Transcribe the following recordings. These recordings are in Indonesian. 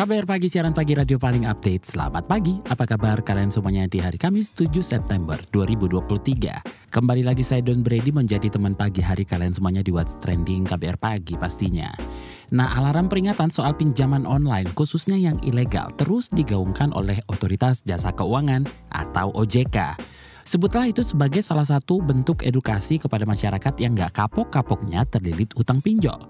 KBR Pagi, siaran pagi radio paling update. Selamat pagi, apa kabar kalian semuanya di hari Kamis 7 September 2023. Kembali lagi saya Don Brady menjadi teman pagi hari kalian semuanya di What's Trending KBR Pagi pastinya. Nah, alarm peringatan soal pinjaman online khususnya yang ilegal terus digaungkan oleh Otoritas Jasa Keuangan atau OJK. Sebutlah itu sebagai salah satu bentuk edukasi kepada masyarakat yang nggak kapok-kapoknya terlilit utang pinjol.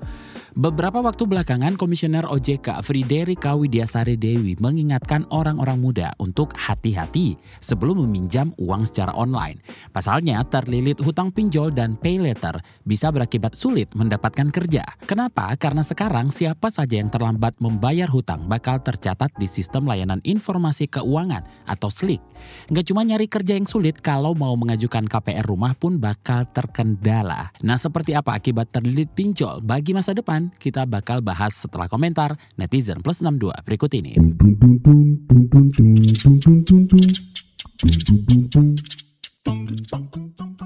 Beberapa waktu belakangan, Komisioner OJK Friderika Widiasari Dewi mengingatkan orang-orang muda untuk hati-hati sebelum meminjam uang secara online. Pasalnya, terlilit hutang pinjol dan pay letter bisa berakibat sulit mendapatkan kerja. Kenapa? Karena sekarang siapa saja yang terlambat membayar hutang bakal tercatat di Sistem Layanan Informasi Keuangan atau SLIK. Nggak cuma nyari kerja yang sulit, kalau mau mengajukan KPR rumah pun bakal terkendala. Nah, seperti apa akibat terlilit pinjol bagi masa depan? Kita bakal bahas setelah komentar netizen plus 62 berikut ini.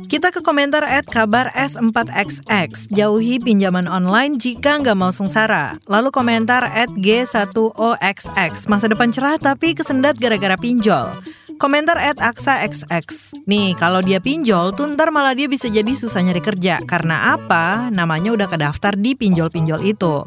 Kita ke komentar at kabar S4XX. Jauhi pinjaman online jika nggak mau sengsara. Lalu komentar at G1OXX. Masa depan cerah tapi kesendat gara-gara pinjol. Komentar at Aksa XX. Nih, kalau dia pinjol, tuh ntar malah dia bisa jadi susah nyari kerja. Karena apa? Namanya udah kedaftar di pinjol-pinjol itu.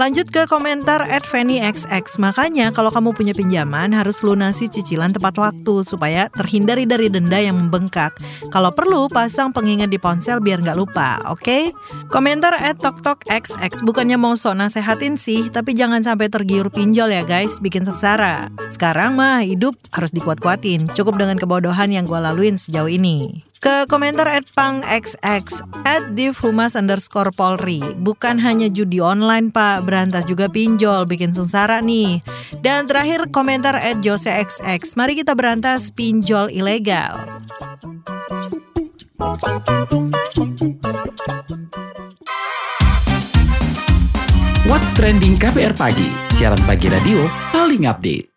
Lanjut ke komentar at XX. Makanya kalau kamu punya pinjaman harus lunasi cicilan tepat waktu supaya terhindari dari denda yang membengkak. Kalau perlu pasang pengingat di ponsel biar nggak lupa, oke? Okay? Komentar at TokTok XX. Bukannya mau sok nasehatin sih, tapi jangan sampai tergiur pinjol ya guys, bikin sengsara. Sekarang mah hidup harus dikuat-kuatin. Cukup dengan kebodohan yang gue laluin sejauh ini. Ke komentar at pang xx at divhumas underscore polri. Bukan hanya judi online pak, berantas juga pinjol, bikin sengsara nih. Dan terakhir komentar at jose xx. Mari kita berantas pinjol ilegal. What's Trending KBR Pagi, siaran pagi radio paling update.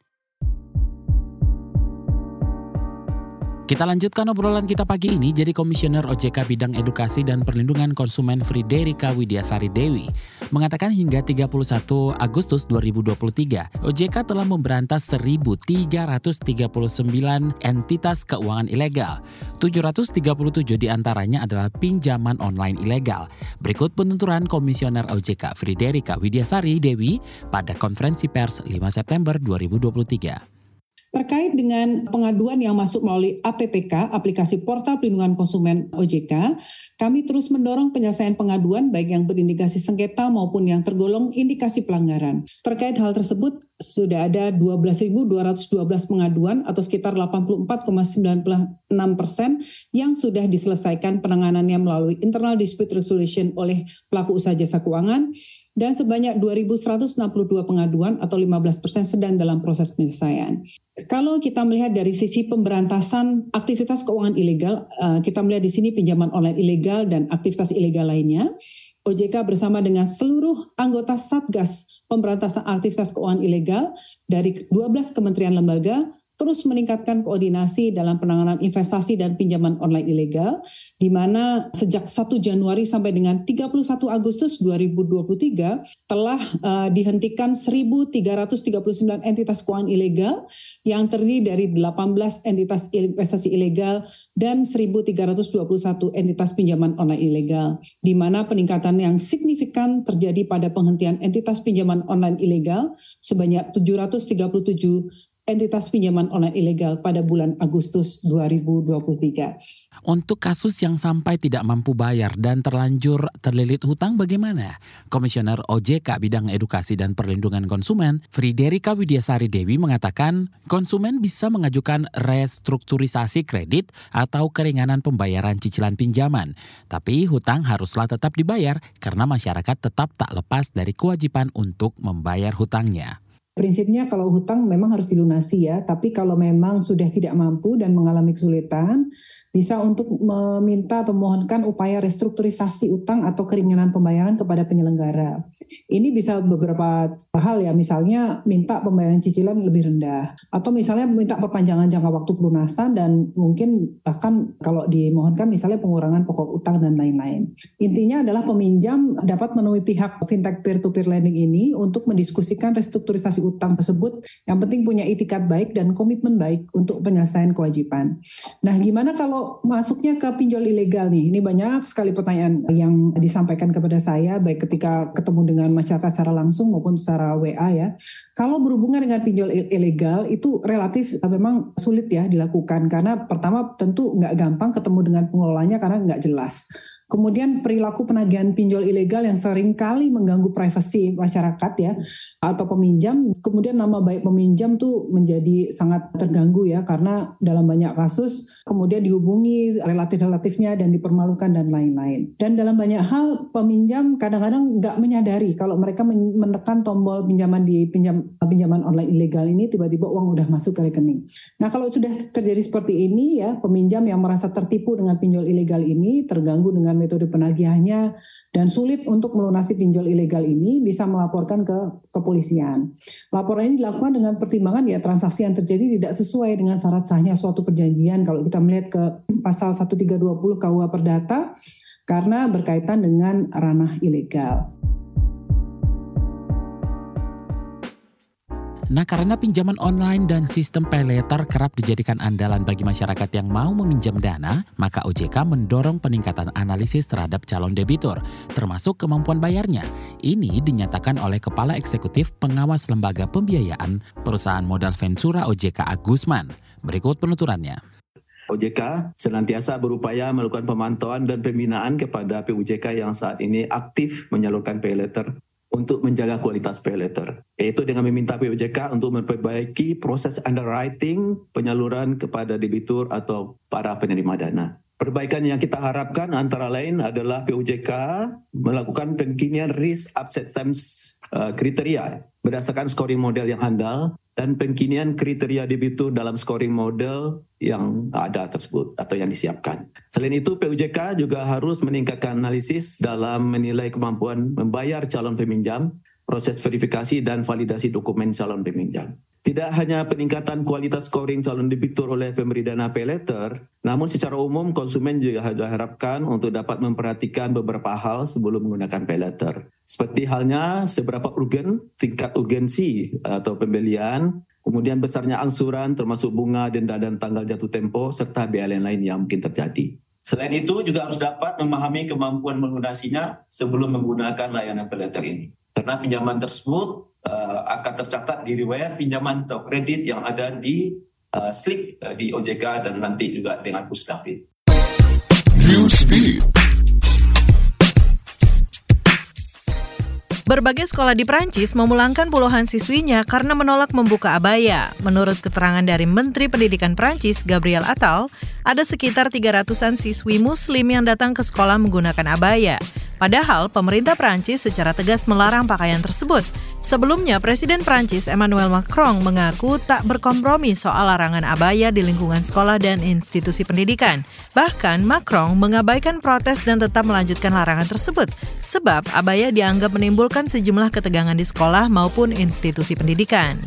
Kita lanjutkan obrolan kita pagi ini. Jadi Komisioner OJK Bidang Edukasi dan Perlindungan Konsumen Friderika Widiasari Dewi mengatakan hingga 31 Agustus 2023, OJK telah memberantas 1.339 entitas keuangan ilegal. 737 di antaranya adalah pinjaman online ilegal. Berikut penuturan Komisioner OJK Friderika Widiasari Dewi pada konferensi pers 5 September 2023. Terkait dengan pengaduan yang masuk melalui APPK, aplikasi Portal Pelindungan Konsumen OJK, kami terus mendorong penyelesaian pengaduan baik yang berindikasi sengketa maupun yang tergolong indikasi pelanggaran. Terkait hal tersebut, sudah ada 12.212 pengaduan atau sekitar 84,96 persen yang sudah diselesaikan penanganannya melalui internal dispute resolution oleh pelaku usaha jasa keuangan dan sebanyak 2.162 pengaduan atau 15 persen sedang dalam proses penyelesaian. Kalau kita melihat dari sisi pemberantasan aktivitas keuangan ilegal, eh, kita melihat di sini pinjaman online ilegal dan aktivitas ilegal lainnya. OJK bersama dengan seluruh anggota Satgas pemberantasan aktivitas keuangan ilegal dari 12 kementerian lembaga terus meningkatkan koordinasi dalam penanganan investasi dan pinjaman online ilegal, di mana sejak 1 Januari sampai dengan 31 Agustus 2023 telah uh, dihentikan 1.339 entitas keuangan ilegal yang terdiri dari 18 entitas investasi ilegal dan 1.321 entitas pinjaman online ilegal, di mana peningkatan yang signifikan terjadi pada penghentian entitas pinjaman online ilegal sebanyak 737 entitas pinjaman online ilegal pada bulan Agustus 2023. Untuk kasus yang sampai tidak mampu bayar dan terlanjur terlilit hutang bagaimana? Komisioner OJK Bidang Edukasi dan Perlindungan Konsumen, Friderika Widiasari Dewi mengatakan, konsumen bisa mengajukan restrukturisasi kredit atau keringanan pembayaran cicilan pinjaman. Tapi hutang haruslah tetap dibayar karena masyarakat tetap tak lepas dari kewajiban untuk membayar hutangnya. Prinsipnya kalau hutang memang harus dilunasi ya, tapi kalau memang sudah tidak mampu dan mengalami kesulitan, bisa untuk meminta atau mohonkan upaya restrukturisasi utang atau keringanan pembayaran kepada penyelenggara. Ini bisa beberapa hal ya, misalnya minta pembayaran cicilan lebih rendah, atau misalnya minta perpanjangan jangka waktu pelunasan dan mungkin bahkan kalau dimohonkan misalnya pengurangan pokok utang dan lain-lain. Intinya adalah peminjam dapat menemui pihak fintech peer-to-peer lending ini untuk mendiskusikan restrukturisasi utang tersebut. Yang penting punya itikat baik dan komitmen baik untuk penyelesaian kewajiban. Nah, gimana kalau masuknya ke pinjol ilegal nih, ini banyak sekali pertanyaan yang disampaikan kepada saya, baik ketika ketemu dengan masyarakat secara langsung maupun secara WA ya. Kalau berhubungan dengan pinjol ilegal itu relatif eh, memang sulit ya dilakukan karena pertama tentu nggak gampang ketemu dengan pengelolanya karena nggak jelas. Kemudian perilaku penagihan pinjol ilegal yang sering kali mengganggu privasi masyarakat ya atau peminjam. Kemudian nama baik peminjam tuh menjadi sangat terganggu ya karena dalam banyak kasus kemudian dihubungi relatif-relatifnya dan dipermalukan dan lain-lain. Dan dalam banyak hal peminjam kadang-kadang nggak menyadari kalau mereka menekan tombol pinjaman di pinjam pinjaman online ilegal ini tiba-tiba uang udah masuk ke rekening. Nah kalau sudah terjadi seperti ini ya peminjam yang merasa tertipu dengan pinjol ilegal ini terganggu dengan metode penagihannya dan sulit untuk melunasi pinjol ilegal ini bisa melaporkan ke kepolisian. Laporan ini dilakukan dengan pertimbangan ya transaksi yang terjadi tidak sesuai dengan syarat sahnya suatu perjanjian kalau kita melihat ke pasal 1320 KUH Perdata karena berkaitan dengan ranah ilegal. Nah, karena pinjaman online dan sistem pay later kerap dijadikan andalan bagi masyarakat yang mau meminjam dana, maka OJK mendorong peningkatan analisis terhadap calon debitur, termasuk kemampuan bayarnya. Ini dinyatakan oleh Kepala Eksekutif Pengawas Lembaga Pembiayaan Perusahaan Modal Ventura OJK Agusman. Berikut penuturannya. OJK senantiasa berupaya melakukan pemantauan dan pembinaan kepada PUJK yang saat ini aktif menyalurkan pay letter untuk menjaga kualitas pay letter, yaitu dengan meminta POJK untuk memperbaiki proses underwriting penyaluran kepada debitur atau para penerima dana. Perbaikan yang kita harapkan antara lain adalah POJK melakukan pengkinian risk acceptance uh, kriteria berdasarkan scoring model yang handal dan pengkinian kriteria debitur dalam scoring model yang ada tersebut atau yang disiapkan. Selain itu, PUJK juga harus meningkatkan analisis dalam menilai kemampuan membayar calon peminjam, proses verifikasi dan validasi dokumen calon peminjam. Tidak hanya peningkatan kualitas scoring calon debitur oleh pemberi dana pay letter, namun secara umum konsumen juga diharapkan untuk dapat memperhatikan beberapa hal sebelum menggunakan pay letter. Seperti halnya seberapa urgen tingkat urgensi atau pembelian, kemudian besarnya angsuran termasuk bunga, denda dan tanggal jatuh tempo, serta biaya lain-lain yang mungkin terjadi. Selain itu juga harus dapat memahami kemampuan melunasinya sebelum menggunakan layanan pay letter ini. Karena pinjaman tersebut uh, akan tercatat di riwayat pinjaman atau kredit yang ada di uh, slip uh, di OJK dan nanti juga dengan Pusdafin. Berbagai sekolah di Prancis memulangkan puluhan siswinya karena menolak membuka abaya. Menurut keterangan dari Menteri Pendidikan Prancis, Gabriel Attal, ada sekitar 300-an siswi muslim yang datang ke sekolah menggunakan abaya. Padahal pemerintah Prancis secara tegas melarang pakaian tersebut. Sebelumnya, Presiden Prancis Emmanuel Macron mengaku tak berkompromi soal larangan abaya di lingkungan sekolah dan institusi pendidikan. Bahkan, Macron mengabaikan protes dan tetap melanjutkan larangan tersebut, sebab abaya dianggap menimbulkan sejumlah ketegangan di sekolah maupun institusi pendidikan.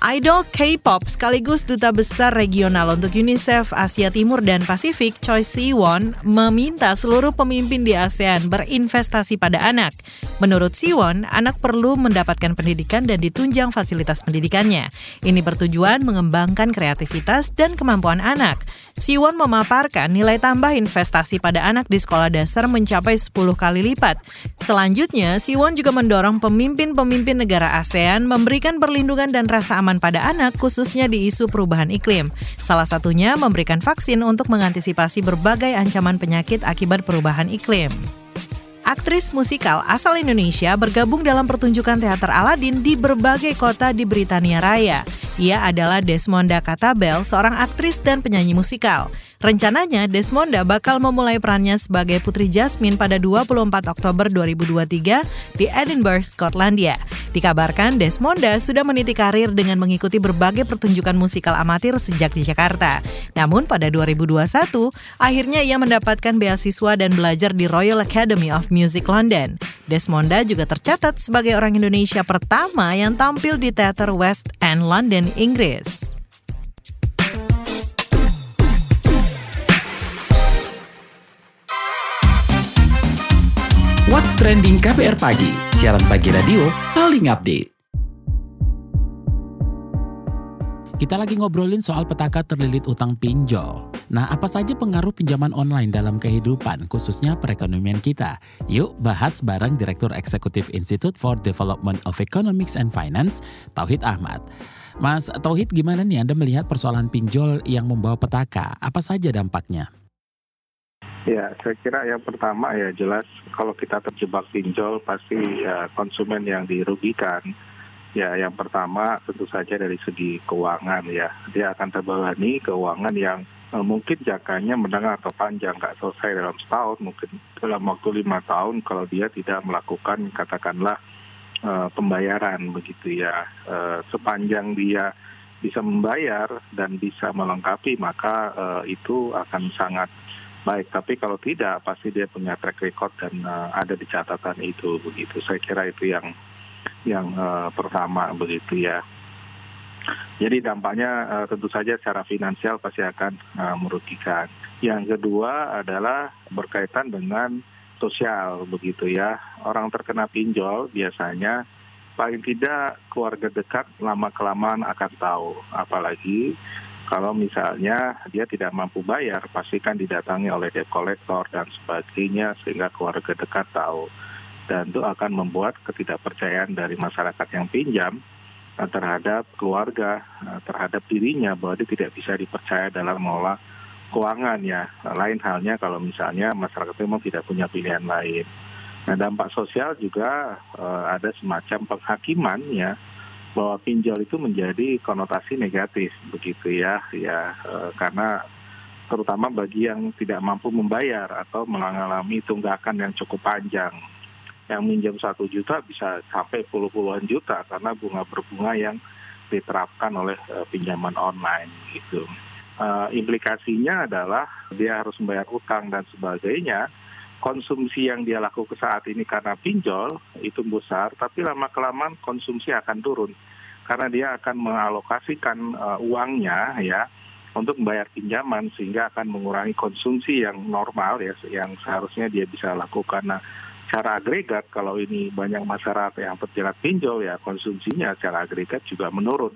Idol K-pop sekaligus duta besar regional untuk UNICEF Asia Timur dan Pasifik, Choi Siwon, meminta seluruh pemimpin di ASEAN berinvestasi pada anak. Menurut Siwon, anak perlu mendapatkan pendidikan dan ditunjang fasilitas pendidikannya. Ini bertujuan mengembangkan kreativitas dan kemampuan anak. Siwon memaparkan nilai tambah investasi pada anak di sekolah dasar mencapai 10 kali lipat. Selanjutnya, Siwon juga mendorong pemimpin-pemimpin negara ASEAN memberikan perlindungan dan rasa aman pada anak khususnya di isu perubahan iklim. Salah satunya memberikan vaksin untuk mengantisipasi berbagai ancaman penyakit akibat perubahan iklim aktris musikal asal Indonesia bergabung dalam pertunjukan teater Aladin di berbagai kota di Britania Raya. Ia adalah Desmonda Katabel, seorang aktris dan penyanyi musikal. Rencananya, Desmonda bakal memulai perannya sebagai Putri Jasmine pada 24 Oktober 2023 di Edinburgh, Skotlandia. Dikabarkan Desmonda sudah meniti karir dengan mengikuti berbagai pertunjukan musikal amatir sejak di Jakarta. Namun pada 2021, akhirnya ia mendapatkan beasiswa dan belajar di Royal Academy of Music London. Desmonda juga tercatat sebagai orang Indonesia pertama yang tampil di teater West End London, Inggris. Trending KPR Pagi, siaran pagi radio paling update. Kita lagi ngobrolin soal petaka terlilit utang pinjol. Nah, apa saja pengaruh pinjaman online dalam kehidupan, khususnya perekonomian kita? Yuk bahas bareng Direktur Eksekutif Institute for Development of Economics and Finance, Tauhid Ahmad. Mas Tauhid, gimana nih Anda melihat persoalan pinjol yang membawa petaka? Apa saja dampaknya? Ya, saya kira yang pertama ya jelas kalau kita terjebak pinjol pasti ya, konsumen yang dirugikan. Ya, yang pertama tentu saja dari segi keuangan ya, dia akan terbebani keuangan yang eh, mungkin jangkanya menengah atau panjang nggak selesai dalam setahun, mungkin dalam waktu lima tahun kalau dia tidak melakukan katakanlah eh, pembayaran begitu ya, eh, sepanjang dia bisa membayar dan bisa melengkapi maka eh, itu akan sangat baik tapi kalau tidak pasti dia punya track record dan uh, ada di catatan itu begitu. Saya kira itu yang yang uh, pertama begitu ya. Jadi dampaknya uh, tentu saja secara finansial pasti akan uh, merugikan. Yang kedua adalah berkaitan dengan sosial begitu ya. Orang terkena pinjol biasanya paling tidak keluarga dekat lama kelamaan akan tahu. Apalagi kalau misalnya dia tidak mampu bayar, pastikan didatangi oleh debt collector dan sebagainya sehingga keluarga dekat tahu. Dan itu akan membuat ketidakpercayaan dari masyarakat yang pinjam eh, terhadap keluarga, eh, terhadap dirinya bahwa dia tidak bisa dipercaya dalam mengelola keuangan ya. Lain halnya kalau misalnya masyarakat memang tidak punya pilihan lain. Nah dampak sosial juga ada semacam penghakiman ya bahwa pinjol itu menjadi konotasi negatif begitu ya ya e, karena terutama bagi yang tidak mampu membayar atau mengalami tunggakan yang cukup panjang. Yang minjam satu juta bisa sampai puluh-puluhan juta karena bunga berbunga yang diterapkan oleh e, pinjaman online gitu. E, implikasinya adalah dia harus membayar utang dan sebagainya konsumsi yang dia lakukan saat ini karena pinjol itu besar, tapi lama kelamaan konsumsi akan turun karena dia akan mengalokasikan uh, uangnya ya untuk membayar pinjaman sehingga akan mengurangi konsumsi yang normal ya yang seharusnya dia bisa lakukan. Nah, secara agregat kalau ini banyak masyarakat yang terjerat pinjol ya konsumsinya secara agregat juga menurun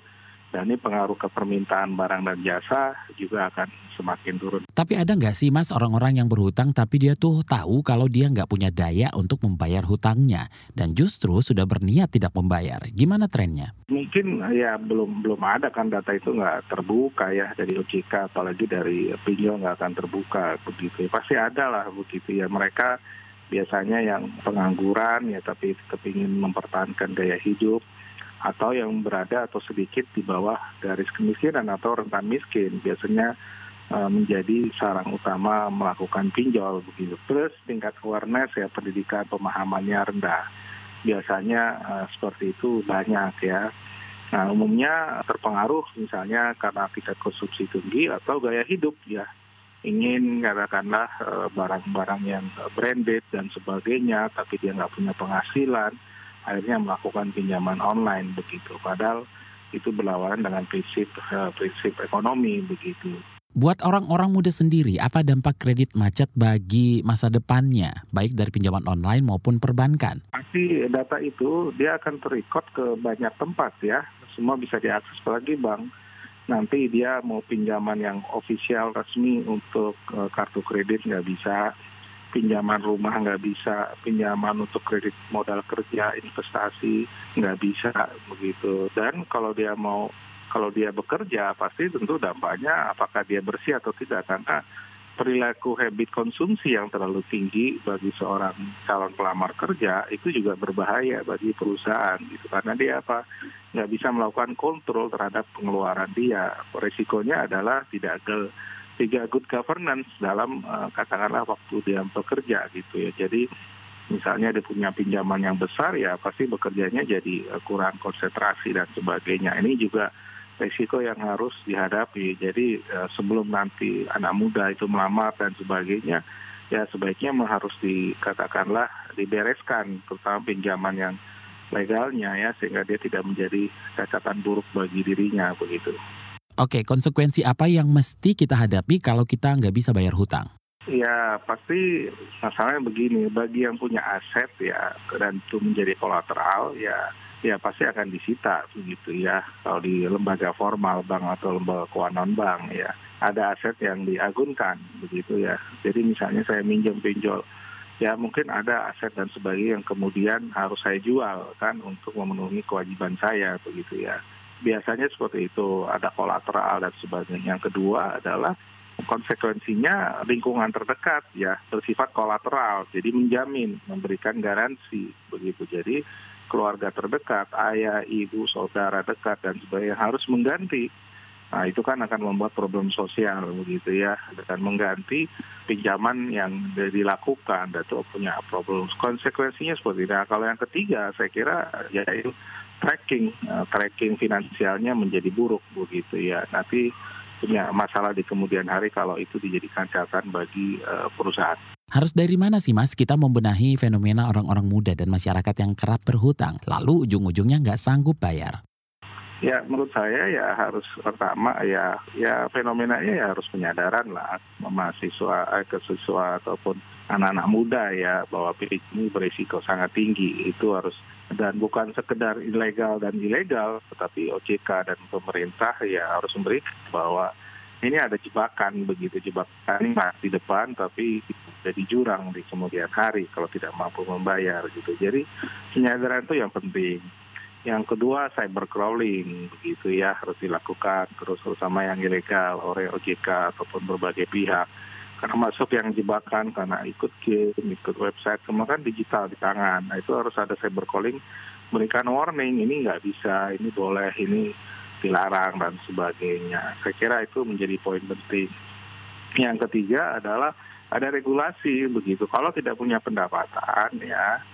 dan ini pengaruh ke permintaan barang dan jasa juga akan semakin turun. Tapi ada nggak sih mas orang-orang yang berhutang tapi dia tuh tahu kalau dia nggak punya daya untuk membayar hutangnya dan justru sudah berniat tidak membayar. Gimana trennya? Mungkin ya belum belum ada kan data itu nggak terbuka ya dari OJK apalagi dari pinjol nggak akan terbuka begitu. Pasti ada lah begitu ya mereka biasanya yang pengangguran ya tapi kepingin mempertahankan gaya hidup atau yang berada atau sedikit di bawah garis kemiskinan atau rentan miskin biasanya uh, menjadi sarang utama melakukan pinjol begitu. Plus tingkat awareness ya pendidikan pemahamannya rendah. Biasanya uh, seperti itu banyak ya. Nah umumnya terpengaruh misalnya karena tingkat konsumsi tinggi atau gaya hidup ya ingin katakanlah eh, barang-barang yang branded dan sebagainya tapi dia nggak punya penghasilan akhirnya melakukan pinjaman online begitu. Padahal itu berlawanan dengan prinsip uh, prinsip ekonomi begitu. Buat orang-orang muda sendiri, apa dampak kredit macet bagi masa depannya, baik dari pinjaman online maupun perbankan? Pasti data itu dia akan terikot ke banyak tempat ya, semua bisa diakses apalagi bank. Nanti dia mau pinjaman yang ofisial resmi untuk uh, kartu kredit nggak bisa, pinjaman rumah nggak bisa, pinjaman untuk kredit modal kerja, investasi nggak bisa begitu. Dan kalau dia mau kalau dia bekerja pasti tentu dampaknya apakah dia bersih atau tidak karena perilaku habit konsumsi yang terlalu tinggi bagi seorang calon pelamar kerja itu juga berbahaya bagi perusahaan gitu. Karena dia apa nggak bisa melakukan kontrol terhadap pengeluaran dia. Resikonya adalah tidak tiga good governance dalam uh, katakanlah waktu dia bekerja gitu ya. Jadi misalnya dia punya pinjaman yang besar ya pasti bekerjanya jadi uh, kurang konsentrasi dan sebagainya. Ini juga risiko yang harus dihadapi. Jadi uh, sebelum nanti anak muda itu melamar dan sebagainya ya sebaiknya harus dikatakanlah dibereskan terutama pinjaman yang legalnya ya sehingga dia tidak menjadi catatan buruk bagi dirinya begitu. Oke, konsekuensi apa yang mesti kita hadapi kalau kita nggak bisa bayar hutang? Ya pasti masalahnya begini, bagi yang punya aset ya dan itu menjadi kolateral ya ya pasti akan disita begitu ya kalau di lembaga formal bank atau lembaga keuangan bank ya ada aset yang diagunkan begitu ya. Jadi misalnya saya minjem pinjol ya mungkin ada aset dan sebagainya yang kemudian harus saya jual kan untuk memenuhi kewajiban saya begitu ya biasanya seperti itu. Ada kolateral dan sebagainya. Yang kedua adalah konsekuensinya lingkungan terdekat ya bersifat kolateral. Jadi menjamin memberikan garansi begitu. Jadi keluarga terdekat ayah ibu saudara dekat dan sebagainya harus mengganti nah itu kan akan membuat problem sosial begitu ya dan mengganti pinjaman yang dilakukan dan itu punya problem konsekuensinya seperti itu nah, kalau yang ketiga saya kira ya itu tracking uh, tracking finansialnya menjadi buruk begitu ya nanti punya masalah di kemudian hari kalau itu dijadikan catatan bagi uh, perusahaan. Harus dari mana sih mas kita membenahi fenomena orang-orang muda dan masyarakat yang kerap berhutang lalu ujung-ujungnya nggak sanggup bayar? Ya menurut saya ya harus pertama ya ya fenomenanya ya harus penyadaran lah mahasiswa eh, ke siswa ataupun anak-anak muda ya bahwa pilih ini berisiko sangat tinggi. Itu harus dan bukan sekedar ilegal dan ilegal tetapi OJK dan pemerintah ya harus memberi bahwa ini ada jebakan begitu jebakan ini di depan tapi jadi jurang di kemudian hari kalau tidak mampu membayar gitu. Jadi penyadaran itu yang penting yang kedua cyber crawling begitu ya harus dilakukan terus terutama yang ilegal oleh OJK ataupun berbagai pihak. Karena masuk yang jebakan karena ikut game, ikut website, semua kan digital di tangan. Nah itu harus ada cyber crawling memberikan warning ini nggak bisa, ini boleh, ini dilarang dan sebagainya. Saya kira itu menjadi poin penting. Yang ketiga adalah ada regulasi begitu. Kalau tidak punya pendapatan ya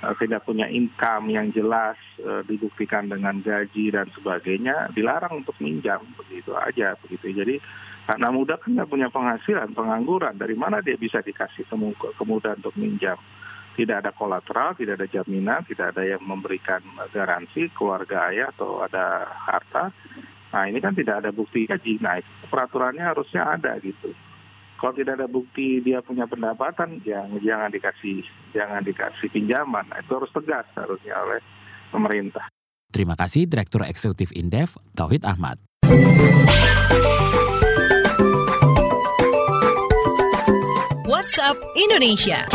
tidak punya income yang jelas uh, dibuktikan dengan gaji dan sebagainya dilarang untuk minjam begitu aja begitu. Jadi anak muda kan nggak punya penghasilan pengangguran. Dari mana dia bisa dikasih kemudahan untuk minjam? Tidak ada kolateral tidak ada jaminan tidak ada yang memberikan garansi keluarga ayah atau ada harta. Nah ini kan tidak ada bukti gaji nah peraturannya harusnya ada gitu kalau tidak ada bukti dia punya pendapatan, jangan jangan dikasih jangan dikasih pinjaman. Itu harus tegas harusnya oleh pemerintah. Terima kasih Direktur Eksekutif Indef Tauhid Ahmad. WhatsApp Indonesia.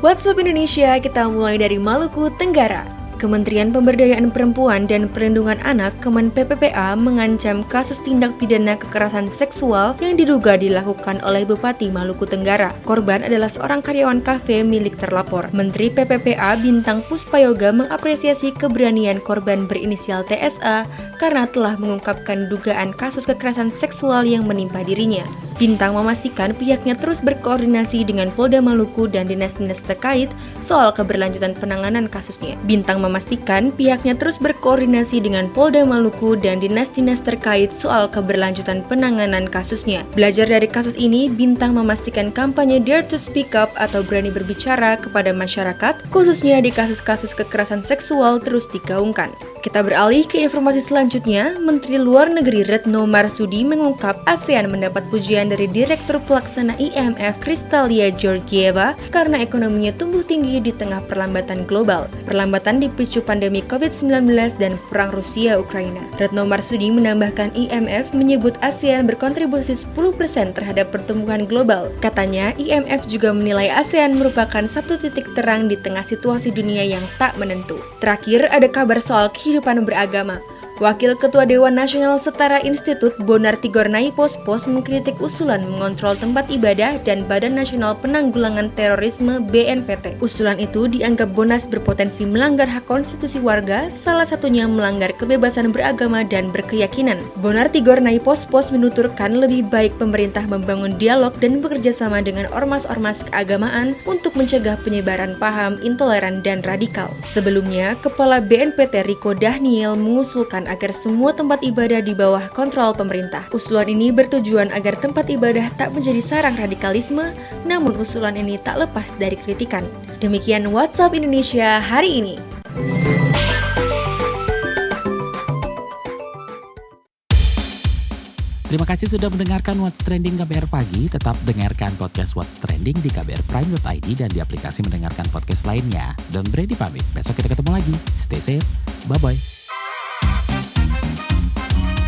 WhatsApp Indonesia kita mulai dari Maluku Tenggara. Kementerian Pemberdayaan Perempuan dan Perlindungan Anak Kemen PPPA mengancam kasus tindak pidana kekerasan seksual yang diduga dilakukan oleh Bupati Maluku Tenggara. Korban adalah seorang karyawan kafe milik terlapor. Menteri PPPA Bintang Puspayoga mengapresiasi keberanian korban berinisial TSA karena telah mengungkapkan dugaan kasus kekerasan seksual yang menimpa dirinya. Bintang memastikan pihaknya terus berkoordinasi dengan Polda Maluku dan dinas-dinas terkait soal keberlanjutan penanganan kasusnya. Bintang memastikan pihaknya terus berkoordinasi dengan Polda Maluku dan dinas-dinas terkait soal keberlanjutan penanganan kasusnya. Belajar dari kasus ini, Bintang memastikan kampanye Dare to Speak Up atau berani berbicara kepada masyarakat, khususnya di kasus-kasus kekerasan seksual terus digaungkan. Kita beralih ke informasi selanjutnya, Menteri Luar Negeri Retno Marsudi mengungkap ASEAN mendapat pujian dari Direktur Pelaksana IMF Kristalia Georgieva karena ekonominya tumbuh tinggi di tengah perlambatan global. Perlambatan dipicu pandemi COVID-19 dan perang Rusia-Ukraina. Retno Marsudi menambahkan IMF menyebut ASEAN berkontribusi 10% terhadap pertumbuhan global. Katanya, IMF juga menilai ASEAN merupakan satu titik terang di tengah situasi dunia yang tak menentu. Terakhir, ada kabar soal kehidupan beragama. Wakil Ketua Dewan Nasional Setara Institut Bonar Tigornai Pospos mengkritik usulan mengontrol tempat ibadah dan Badan Nasional Penanggulangan Terorisme BNPT. Usulan itu dianggap Bonas berpotensi melanggar hak konstitusi warga, salah satunya melanggar kebebasan beragama dan berkeyakinan. Bonar Tigornai Pospos menuturkan lebih baik pemerintah membangun dialog dan bekerja sama dengan ormas-ormas keagamaan untuk mencegah penyebaran paham intoleran dan radikal. Sebelumnya, Kepala BNPT Riko Daniel mengusulkan agar semua tempat ibadah di bawah kontrol pemerintah. Usulan ini bertujuan agar tempat ibadah tak menjadi sarang radikalisme, namun usulan ini tak lepas dari kritikan. Demikian WhatsApp Indonesia hari ini. Terima kasih sudah mendengarkan What's Trending KBR Pagi. Tetap dengarkan podcast What's Trending di kbrprime.id dan di aplikasi mendengarkan podcast lainnya. Don Brady pamit. Besok kita ketemu lagi. Stay safe. Bye-bye.